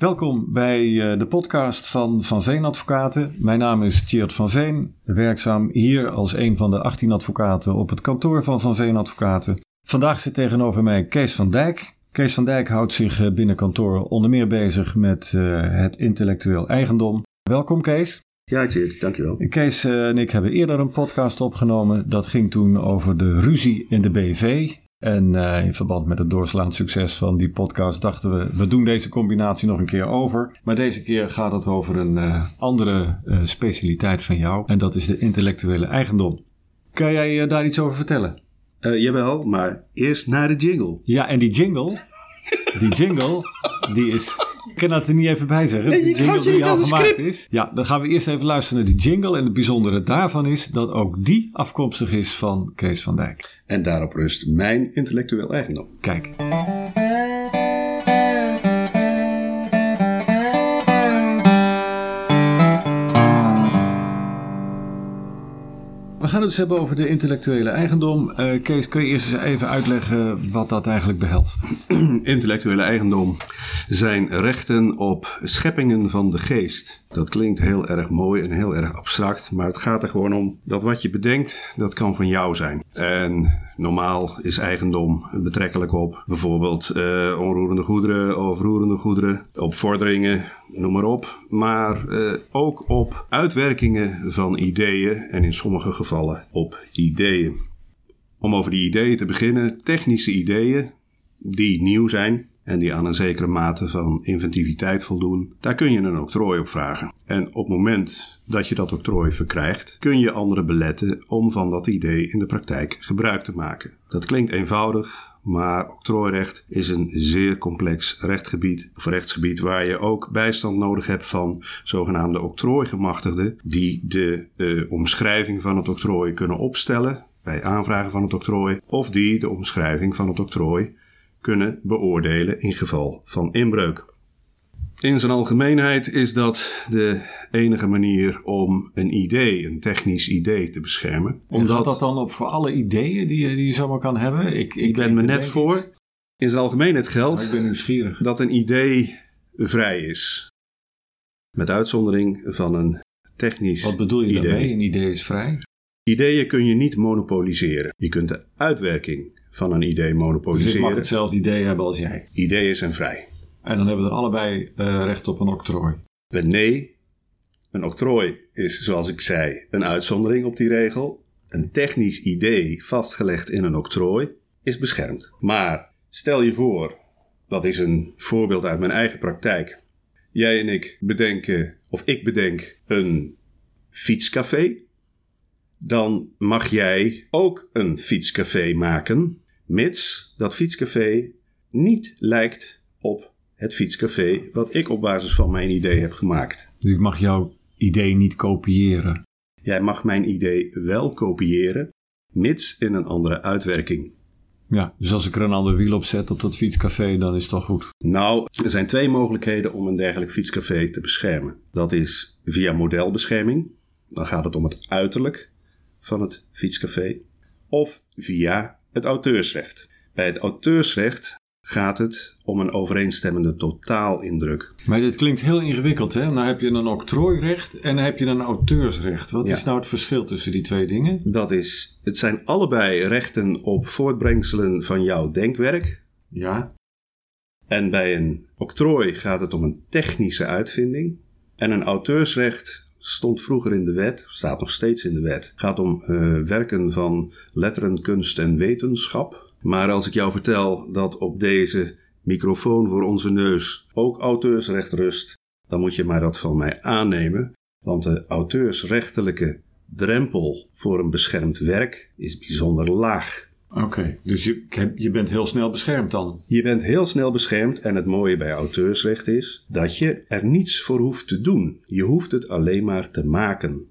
Welkom bij eh, de podcast van Van Veen Advocaten. Mijn naam is Tjeerd van Veen, werkzaam hier als een van de 18 advocaten op het kantoor van Van Veen Advocaten. Vandaag zit tegenover mij Kees van Dijk. Kees van Dijk houdt zich eh, binnen kantoor onder meer bezig met uh, het intellectueel eigendom. Welkom Kees. Ja, Tjeerd, dankjewel. Kees en ik hebben eerder een podcast opgenomen. Dat ging toen over de ruzie in de BV. En uh, in verband met het doorslaand succes van die podcast dachten we, we doen deze combinatie nog een keer over. Maar deze keer gaat het over een uh, andere uh, specialiteit van jou. En dat is de intellectuele eigendom. Kan jij daar iets over vertellen? jawel, maar eerst naar de jingle. Ja, en die jingle, die jingle, die is ik kan dat er niet even bij zeggen. Nee, die jingle die al gemaakt script. is. Ja, dan gaan we eerst even luisteren naar die jingle. En het bijzondere daarvan is dat ook die afkomstig is van Kees van Dijk. En daarop rust mijn intellectueel eigendom. Kijk. Gaan het dus hebben over de intellectuele eigendom. Uh, Kees, kun je eerst even uitleggen wat dat eigenlijk behelst? intellectuele eigendom zijn rechten op scheppingen van de geest. Dat klinkt heel erg mooi en heel erg abstract, maar het gaat er gewoon om dat wat je bedenkt, dat kan van jou zijn. En normaal is eigendom betrekkelijk op bijvoorbeeld uh, onroerende goederen of roerende goederen, op vorderingen, noem maar op. Maar uh, ook op uitwerkingen van ideeën en in sommige gevallen op ideeën. Om over die ideeën te beginnen, technische ideeën die nieuw zijn, en die aan een zekere mate van inventiviteit voldoen, daar kun je een octrooi op vragen. En op het moment dat je dat octrooi verkrijgt, kun je anderen beletten om van dat idee in de praktijk gebruik te maken. Dat klinkt eenvoudig, maar octrooirecht is een zeer complex rechtgebied, of rechtsgebied waar je ook bijstand nodig hebt van zogenaamde octrooigemachtigden, die de uh, omschrijving van het octrooi kunnen opstellen bij aanvragen van het octrooi, of die de omschrijving van het octrooi kunnen beoordelen in geval van inbreuk. In zijn algemeenheid is dat de enige manier om een idee, een technisch idee te beschermen. Omdat... Dat dan op voor alle ideeën die je, die je zomaar kan hebben? Ik, ik, ik ben me net voor. Iets. In zijn algemeenheid geldt dat een idee vrij is. Met uitzondering van een technisch Wat bedoel je idee. daarmee? Een idee is vrij? Ideeën kun je niet monopoliseren. Je kunt de uitwerking van een idee monopoliseren. Dus ik mag hetzelfde idee hebben als jij. Ideeën zijn vrij. En dan hebben we er allebei uh, recht op een octrooi. Nee, een octrooi is, zoals ik zei, een uitzondering op die regel. Een technisch idee vastgelegd in een octrooi is beschermd. Maar stel je voor, dat is een voorbeeld uit mijn eigen praktijk. Jij en ik bedenken, of ik bedenk, een fietscafé. Dan mag jij ook een fietscafé maken, mits dat fietscafé niet lijkt op het fietscafé wat ik op basis van mijn idee heb gemaakt. Dus ik mag jouw idee niet kopiëren? Jij mag mijn idee wel kopiëren, mits in een andere uitwerking. Ja, dus als ik er een ander wiel op zet op dat fietscafé, dan is het goed? Nou, er zijn twee mogelijkheden om een dergelijk fietscafé te beschermen. Dat is via modelbescherming. Dan gaat het om het uiterlijk van het fietscafé. Of via het auteursrecht. Bij het auteursrecht gaat het om een overeenstemmende totaalindruk. Maar dit klinkt heel ingewikkeld, hè? Dan heb je een octrooirecht en dan heb je een auteursrecht. Wat ja. is nou het verschil tussen die twee dingen? Dat is, het zijn allebei rechten op voortbrengselen van jouw denkwerk. Ja. En bij een octrooi gaat het om een technische uitvinding. En een auteursrecht stond vroeger in de wet, staat nog steeds in de wet. Gaat om uh, werken van letteren, kunst en wetenschap. Maar als ik jou vertel dat op deze microfoon voor onze neus ook auteursrecht rust, dan moet je maar dat van mij aannemen, want de auteursrechtelijke drempel voor een beschermd werk is bijzonder laag. Oké, okay, dus je, je bent heel snel beschermd dan? Je bent heel snel beschermd en het mooie bij auteursrecht is dat je er niets voor hoeft te doen. Je hoeft het alleen maar te maken.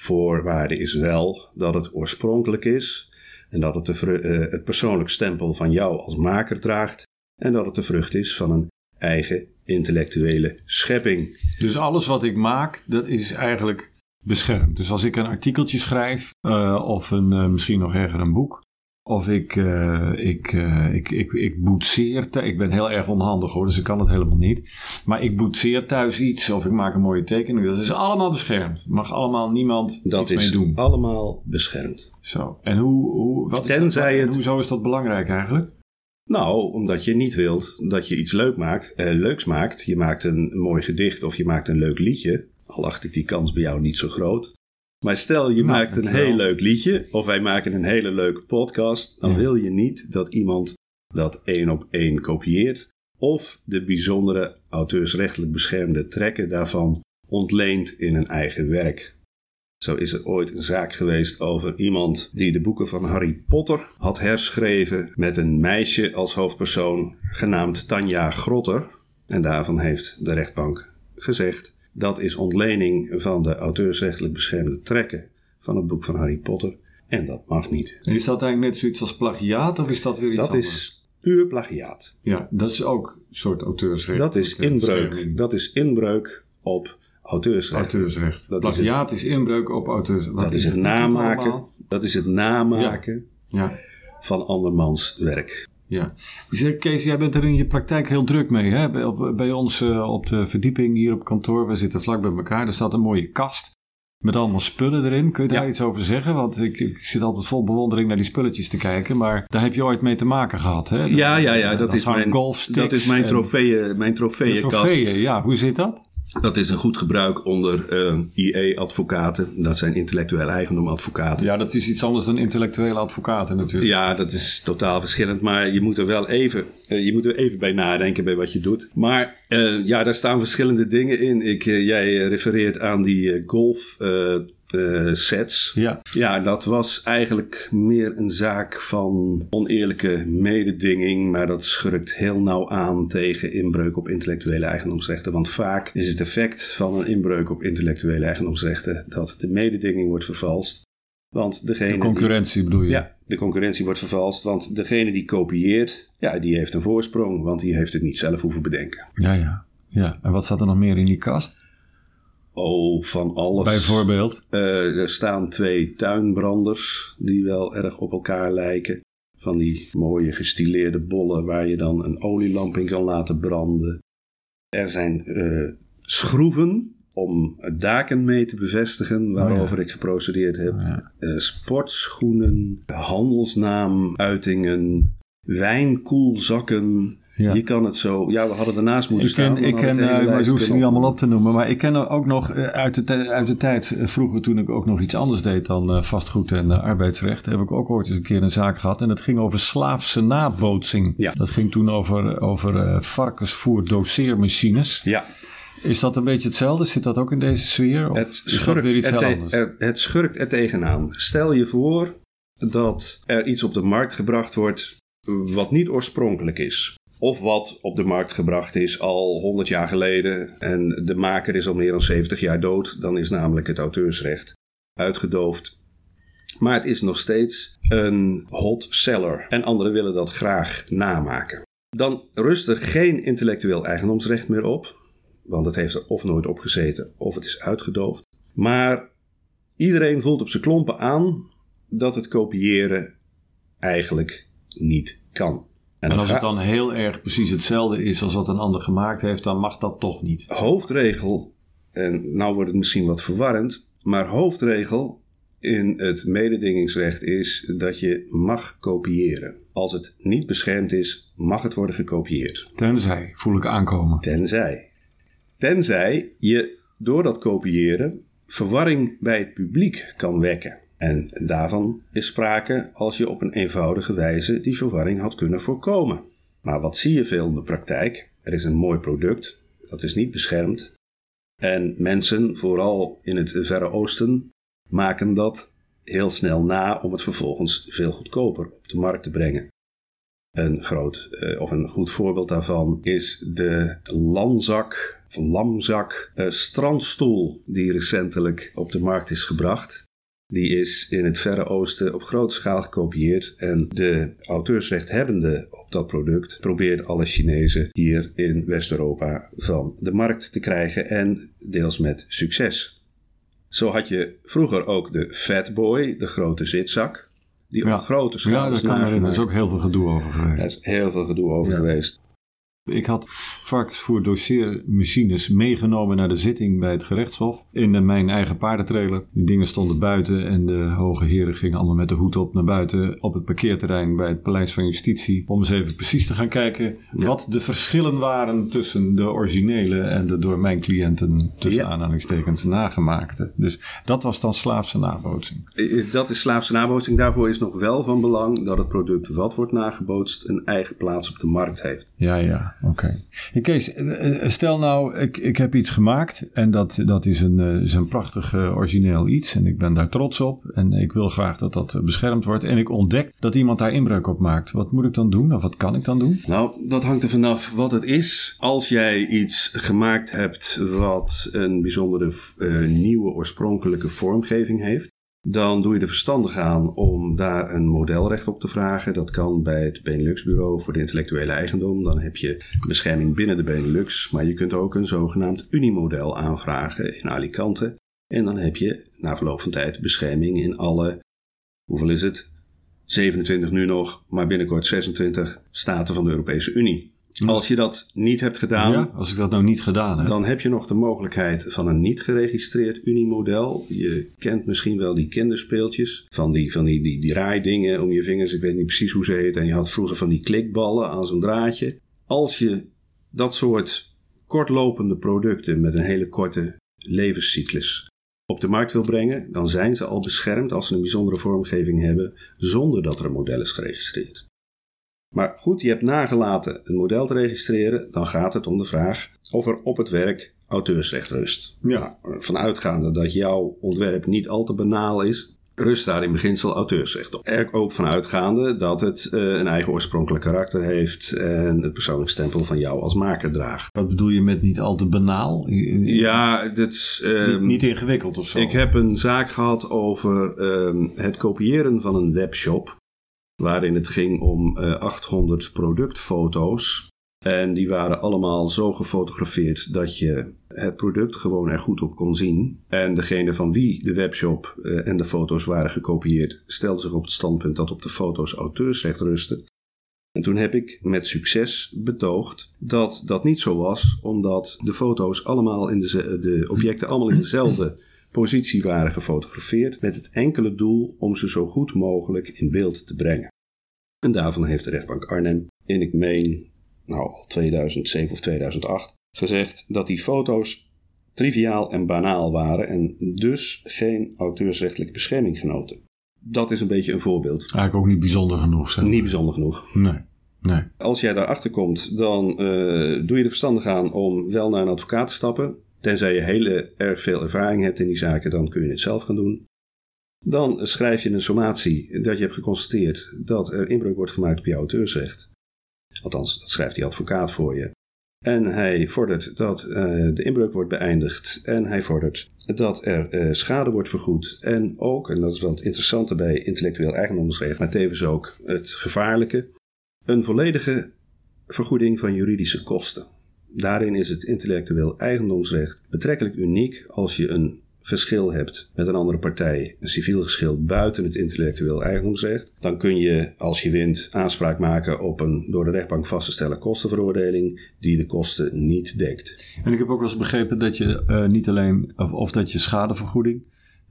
Voorwaarde is wel dat het oorspronkelijk is en dat het de, uh, het persoonlijk stempel van jou als maker draagt en dat het de vrucht is van een eigen intellectuele schepping. Dus alles wat ik maak, dat is eigenlijk beschermd. Dus als ik een artikeltje schrijf uh, of een, uh, misschien nog erger een boek, Of ik, uh, ik, uh, ik, ik, ik boetseer. Ik ben heel erg onhandig hoor, dus ik kan het helemaal niet. Maar ik boetseer thuis iets of ik maak een mooie tekening. Dat is allemaal beschermd. Mag allemaal niemand dat iets mee doen. Dat is allemaal beschermd. Zo. En hoe, hoe, wat is dat, het... hoezo is dat belangrijk eigenlijk? Nou, omdat je niet wilt dat je iets leuk maakt, eh, leuks maakt. Je maakt een mooi gedicht of je maakt een leuk liedje. Al acht ik die kans bij jou niet zo groot. Maar stel je Nou, maakt een heel leuk liedje of wij maken een hele leuke podcast. Dan Ja. wil je niet dat iemand dat één op één kopieert. Of de bijzondere auteursrechtelijk beschermde trekken daarvan ontleent in een eigen werk. Zo is er ooit een zaak geweest over iemand die de boeken van Harry Potter had herschreven met een meisje als hoofdpersoon genaamd Tanja Grotter. En daarvan heeft de rechtbank gezegd dat is ontlening van de auteursrechtelijk beschermde trekken van het boek van Harry Potter. En dat mag niet. Is dat eigenlijk net zoiets als plagiaat of is dat weer iets Dat anders? is puur plagiaat. Ja, dat is ook een soort auteursrecht. Dat is inbreuk. Dat is inbreuk op auteursrecht. Auteursrecht. Dat is plagiaat is, inbreuk op auteursrecht. Dat is het namaken. Dat is het namaken Ja, van andermans werk. Ja. Kees, jij bent er in je praktijk heel druk mee. Hè? Bij, op, bij ons eh, op de verdieping hier op kantoor, we zitten vlak bij elkaar. Er staat een mooie kast met allemaal spullen erin. Kun je daar Ja. iets over zeggen? Want ik, ik zit altijd vol bewondering naar die spulletjes te kijken. Maar daar heb je ooit mee te maken gehad. Hè? Ja, ja, ja. Dan Dat is mijn, dat is mijn, trofeeën, mijn de trofeeënkast. trofeeën, ja. Hoe zit dat? Dat is een goed gebruik onder eh, IE-advocaten. Dat zijn intellectueel eigendom-advocaten. Ja, dat is iets anders dan intellectuele advocaten natuurlijk. Ja, dat is totaal verschillend, maar je moet er wel even, eh, je moet er even bij nadenken bij wat je doet. Maar eh, ja, daar staan verschillende dingen in. Ik, jij refereert aan die golf eh, sets. Ja. Ja, dat was eigenlijk meer een zaak van oneerlijke mededinging, maar dat schurkt heel nauw aan tegen inbreuk op intellectuele eigendomsrechten. Want vaak is het effect van een inbreuk op intellectuele eigendomsrechten dat de mededinging wordt vervalst. Want degene De die- concurrentie bedoel je? ja, de concurrentie wordt vervalst, want degene die kopieert, ja, die heeft een voorsprong, want die heeft het niet zelf hoeven bedenken. Ja, ja. ja. En wat staat er nog meer in die kast? Oh, van alles. Bijvoorbeeld? Eh, er staan twee tuinbranders die wel erg op elkaar lijken. Van die mooie gestileerde bollen waar je dan een olielamp in kan laten branden. Er zijn eh, schroeven om daken mee te bevestigen, waarover ik geprocedeerd heb. Ja. Eh, sportschoenen, handelsnaamuitingen, wijnkoelzakken. Ja. Je kan het zo... Ja, we hadden ernaast moeten Ik ken, staan. ik ken eh, maar je hoeft ze niet allemaal op te noemen. Maar ik ken er ook nog eh, uit de, uit de tijd eh, vroeger toen ik ook nog iets anders deed dan vastgoed en arbeidsrecht. Heb ik ook ooit eens een keer een zaak gehad. En dat ging over slaafse nabootsing. Ja. Dat ging toen over, over eh, varkensvoer doseermachines. Ja, Is dat een beetje hetzelfde? Zit dat ook in deze sfeer? Of Het is dat weer iets heel anders? er- het schurkt er tegenaan. Stel je voor dat er iets op de markt gebracht wordt wat niet oorspronkelijk is. Of wat op de markt gebracht is al 100 jaar geleden en de maker is al meer dan 70 jaar dood. Dan is namelijk het auteursrecht uitgedoofd. Maar het is nog steeds een hot seller en anderen willen dat graag namaken. Dan rust er geen intellectueel eigendomsrecht meer op. Want het heeft er of nooit op gezeten of het is uitgedoofd. Maar iedereen voelt op zijn klompen aan dat het kopiëren eigenlijk niet kan. En als het dan heel erg precies hetzelfde is als wat een ander gemaakt heeft, dan mag dat toch niet. hoofdregel, en nou wordt het misschien wat verwarrend, maar hoofdregel in het mededingingsrecht is dat je mag kopiëren. Als het niet beschermd is, mag het worden gekopieerd. Tenzij, voel ik aankomen. Tenzij. Tenzij je door dat kopiëren verwarring bij het publiek kan wekken. En daarvan is sprake als je op een eenvoudige wijze die verwarring had kunnen voorkomen. Maar wat zie je veel in de praktijk? Er is een mooi product, dat is niet beschermd. En mensen, vooral in het Verre Oosten, maken dat heel snel na om het vervolgens veel goedkoper op de markt te brengen. Een groot eh, of een goed voorbeeld daarvan is de Lanzak of Lamzak eh, strandstoel die recentelijk op de markt is gebracht. Die is in het Verre Oosten op grote schaal gekopieerd en de auteursrechthebbende op dat product probeert alle Chinezen hier in West-Europa van de markt te krijgen en deels met succes. Zo had je vroeger ook de Fatboy, de grote zitzak. die op grote schaal Ja, dat me herinneren. Er is ook heel veel gedoe over geweest. Er is heel veel gedoe over geweest. Ik had varkensvoer dossiermachines meegenomen naar de zitting bij het gerechtshof. In mijn eigen paardentrailer. Die dingen stonden buiten en de hoge heren gingen allemaal met de hoed op naar buiten op het parkeerterrein bij het Paleis van Justitie. Om eens even precies te gaan kijken wat de verschillen waren tussen de originele en de door mijn cliënten tussen Ja. aanhalingstekens nagemaakte. Dus dat was dan slaafse nabootsing. Dat is slaafse nabootsing. Daarvoor is nog wel van belang dat het product wat wordt nagebootst een eigen plaats op de markt heeft. Ja, ja, oké. Kees, eh, eh, stel nou, ik, ik heb iets gemaakt en dat, dat is, een, eh, is een prachtig eh, origineel iets en ik ben daar trots op en ik wil graag dat dat eh, beschermd wordt en ik ontdek dat iemand daar inbreuk op maakt. Wat moet ik dan doen of wat kan ik dan doen? Nou, dat hangt er vanaf wat het is. Als jij iets gemaakt hebt wat een bijzondere eh, nieuwe oorspronkelijke vormgeving heeft, dan doe je er verstandig aan om daar een modelrecht op te vragen. Dat kan bij het Benelux Bureau voor de intellectuele eigendom. Dan heb je bescherming binnen de Benelux, maar je kunt ook een zogenaamd Unimodel aanvragen in Alicante. En dan heb je na verloop van tijd bescherming in alle, hoeveel is het? 27 nu nog, maar binnenkort 26 staten van de Europese Unie. Als je dat niet hebt gedaan, Ja, als ik dat nou niet gedaan heb. dan heb je nog de mogelijkheid van een niet geregistreerd Unimodel. Je kent misschien wel die kinderspeeltjes. Van die, van die, die, die raaidingen om je vingers. Ik weet niet precies hoe ze heet. En je had vroeger van die klikballen aan zo'n draadje. Als je dat soort kortlopende producten met een hele korte levenscyclus op de markt wil brengen, dan zijn ze al beschermd als ze een bijzondere vormgeving hebben, zonder dat er een model is geregistreerd. Maar goed, je hebt nagelaten een model te registreren, dan gaat het om de vraag of er op het werk auteursrecht rust. Ja. Nou, vanuitgaande dat jouw ontwerp niet al te banaal is, rust daar in beginsel auteursrecht op. Er ook vanuitgaande dat het eh, een eigen oorspronkelijk karakter heeft en het persoonlijk stempel van jou als maker draagt. Wat bedoel je met niet al te banaal? Ja, dit is, Niet, ehm, niet ingewikkeld of zo? Ik heb een zaak gehad over ehm, het kopiëren van een webshop. Waarin het ging om eh, 800 productfoto's. En die waren allemaal zo gefotografeerd dat je het product gewoon er goed op kon zien. En degene van wie de webshop eh, en de foto's waren gekopieerd, stelde zich op het standpunt dat op de foto's auteursrecht rustte. En toen heb ik met succes betoogd dat dat niet zo was, omdat de foto's allemaal in de, de objecten allemaal in dezelfde positie waren gefotografeerd, met het enkele doel om ze zo goed mogelijk in beeld te brengen. En daarvan heeft de rechtbank Arnhem, in ik meen, nou al 2007 of 2008, gezegd dat die foto's triviaal en banaal waren en dus geen auteursrechtelijke bescherming genoten. Dat is een beetje een voorbeeld. Eigenlijk ook niet bijzonder genoeg, zeg. Niet bijzonder genoeg. Nee, nee. Als jij daarachter komt, dan eh, doe je er verstandig aan om wel naar een advocaat te stappen. Tenzij je heel erg veel ervaring hebt in die zaken, dan kun je het zelf gaan doen. Dan schrijf je een sommatie dat je hebt geconstateerd dat er inbreuk wordt gemaakt op je auteursrecht. Althans, dat schrijft die advocaat voor je. En hij vordert dat eh, de inbreuk wordt beëindigd. En hij vordert dat er eh, schade wordt vergoed. En ook, en dat is wel het interessante bij intellectueel eigendomsrecht, maar tevens ook het gevaarlijke, een volledige vergoeding van juridische kosten. Daarin is het intellectueel eigendomsrecht betrekkelijk uniek als je een geschil hebt met een andere partij, een civiel geschil buiten het intellectueel eigendomsrecht, dan kun je, als je wint, aanspraak maken op een door de rechtbank vast te stellen kostenveroordeling die de kosten niet dekt. En ik heb ook wel eens begrepen dat je eh, niet alleen, of, dat je schadevergoeding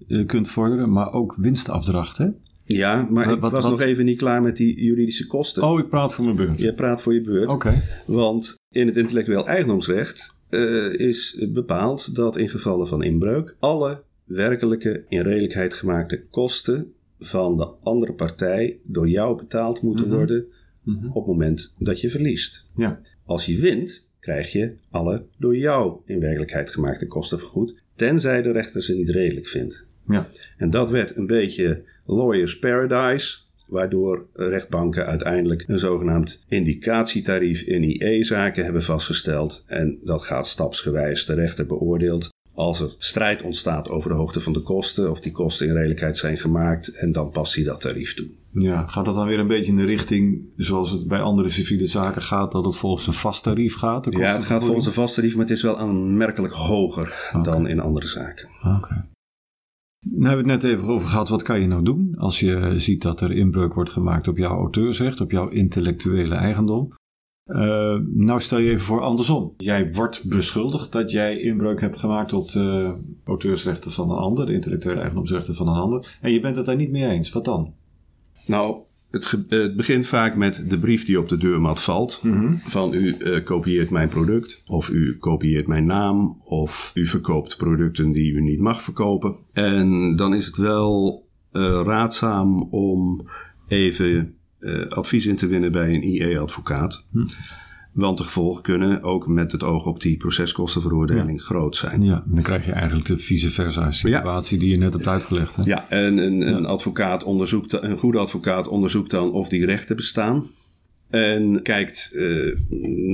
eh, kunt vorderen, maar ook winstafdracht, hè? Ja, maar Wat- ik was wat- nog even niet klaar met die juridische kosten. Oh, ik praat voor mijn beurt. Je praat voor je beurt. Oké. Want in het intellectueel eigendomsrecht eh, is bepaald dat in gevallen van inbreuk alle werkelijke in redelijkheid gemaakte kosten van de andere partij door jou betaald moeten Mhm. worden Mhm. op het moment dat je verliest. Ja. Als je wint, krijg je alle door jou in werkelijkheid gemaakte kosten vergoed, tenzij de rechter ze niet redelijk vindt. Ja. En dat werd een beetje lawyers paradise, waardoor rechtbanken uiteindelijk een zogenaamd indicatietarief in IE-zaken hebben vastgesteld. En dat gaat stapsgewijs. De rechter beoordeelt als er strijd ontstaat over de hoogte van de kosten, of die kosten in redelijkheid zijn gemaakt, en dan past hij dat tarief toe. ja. Gaat dat dan weer een beetje in de richting zoals het bij andere civiele zaken gaat, dat het volgens een vast tarief gaat? de Ja, het gaat volgens een vast tarief, maar het is wel aanmerkelijk hoger dan in andere zaken. Oké. Nou hebben het net even over gehad, wat kan je nou doen als je ziet dat er inbreuk wordt gemaakt op jouw auteursrecht, op jouw intellectuele eigendom? Uh, nou stel je even voor andersom. Jij wordt beschuldigd dat jij inbreuk hebt gemaakt op de auteursrechten van een ander, de intellectuele eigendomsrechten van een ander, en je bent het daar niet mee eens. Wat dan? Nou, het, het, begint vaak met de brief die op de deurmat valt. Mhm. Van u uh, kopieert mijn product, of u kopieert mijn naam, of u verkoopt producten die u niet mag verkopen. En dan is het wel uh, raadzaam om even uh, advies in te winnen bij een IE-advocaat. Hm. Want de gevolgen kunnen ook met het oog op die proceskostenveroordeling ja. groot zijn. Ja, dan krijg je eigenlijk de vice versa situatie ja. die je net hebt uitgelegd. Hè? Ja, en een, een, advocaat onderzoekt, een goede advocaat onderzoekt dan of die rechten bestaan. En kijkt uh,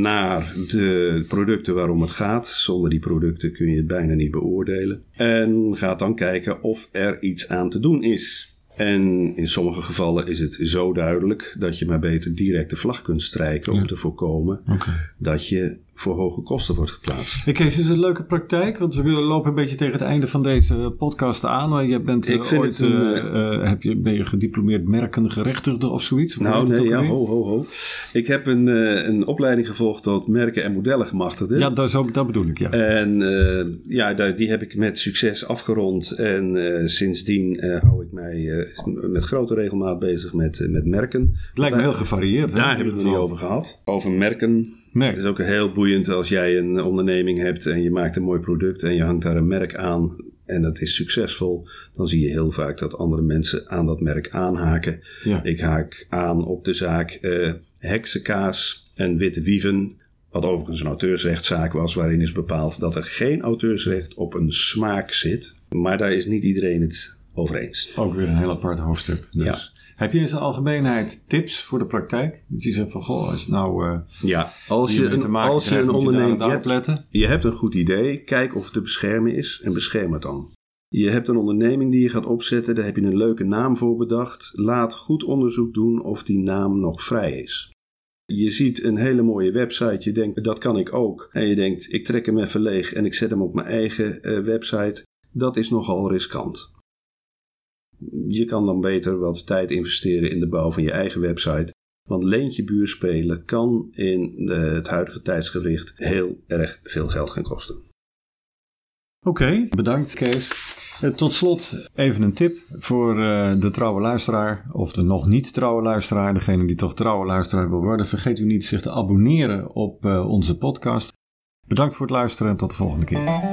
naar de producten waarom het gaat. Zonder die producten kun je het bijna niet beoordelen. En gaat dan kijken of er iets aan te doen is. En in sommige gevallen is het zo duidelijk dat je maar beter direct de vlag kunt strijken Ja. om te voorkomen dat je voor hoge kosten wordt geplaatst. Hey Kees, is een leuke praktijk? Want we lopen een beetje tegen het einde van deze podcast aan. Je bent eh, Ik vind ooit, het een, eh, eh, heb je, ben je gediplomeerd merkengerechtigde of zoiets? Of Nou, nee, ja, ho, ho, ho. Ik heb een, eh, een opleiding gevolgd tot merken en modellen gemachtigde. Ja, dat, zo, dat bedoel ik, ja. En eh, ja, die heb ik met succes afgerond. En eh, sindsdien eh, hou ik mij eh, met grote regelmaat bezig met, eh, met merken. Het lijkt me heel gevarieerd. Daar hebben we het niet over gehad. Over merken. Nee. Het is ook heel boeiend als jij een onderneming hebt en je maakt een mooi product en je hangt daar een merk aan en dat is succesvol. Dan zie je heel vaak dat andere mensen aan dat merk aanhaken. Ja. Ik haak aan op de zaak eh heksenkaas en witte wieven. Wat overigens een auteursrechtszaak was, waarin is bepaald dat er geen auteursrecht op een smaak zit. Maar daar is niet iedereen het over eens. Ook weer een heel apart hoofdstuk. Dus. Ja. Heb je in zijn algemeenheid tips voor de praktijk? Dat je zegt van, goh, als je nou eh Ja, als je een, als je krijgt, een je onderneming hebt, letten. Je hebt een goed idee, kijk of het te beschermen is en bescherm het dan. Je hebt een onderneming die je gaat opzetten, daar heb je een leuke naam voor bedacht. Laat goed onderzoek doen of die naam nog vrij is. Je ziet een hele mooie website, je denkt dat kan ik ook. En je denkt ik trek hem even leeg en ik zet hem op mijn eigen eh, website. Dat is nogal riskant. Je kan dan beter wat tijd investeren in de bouw van je eigen website. Want leentje buur spelen kan in eh, het huidige tijdsgericht heel erg veel geld gaan kosten. Oké, bedankt Kees. Eh, Tot slot even een tip voor eh, de trouwe luisteraar of de nog niet trouwe luisteraar. Degene die toch trouwe luisteraar wil worden. Vergeet u niet zich te abonneren op eh, onze podcast. Bedankt voor het luisteren en tot de volgende keer.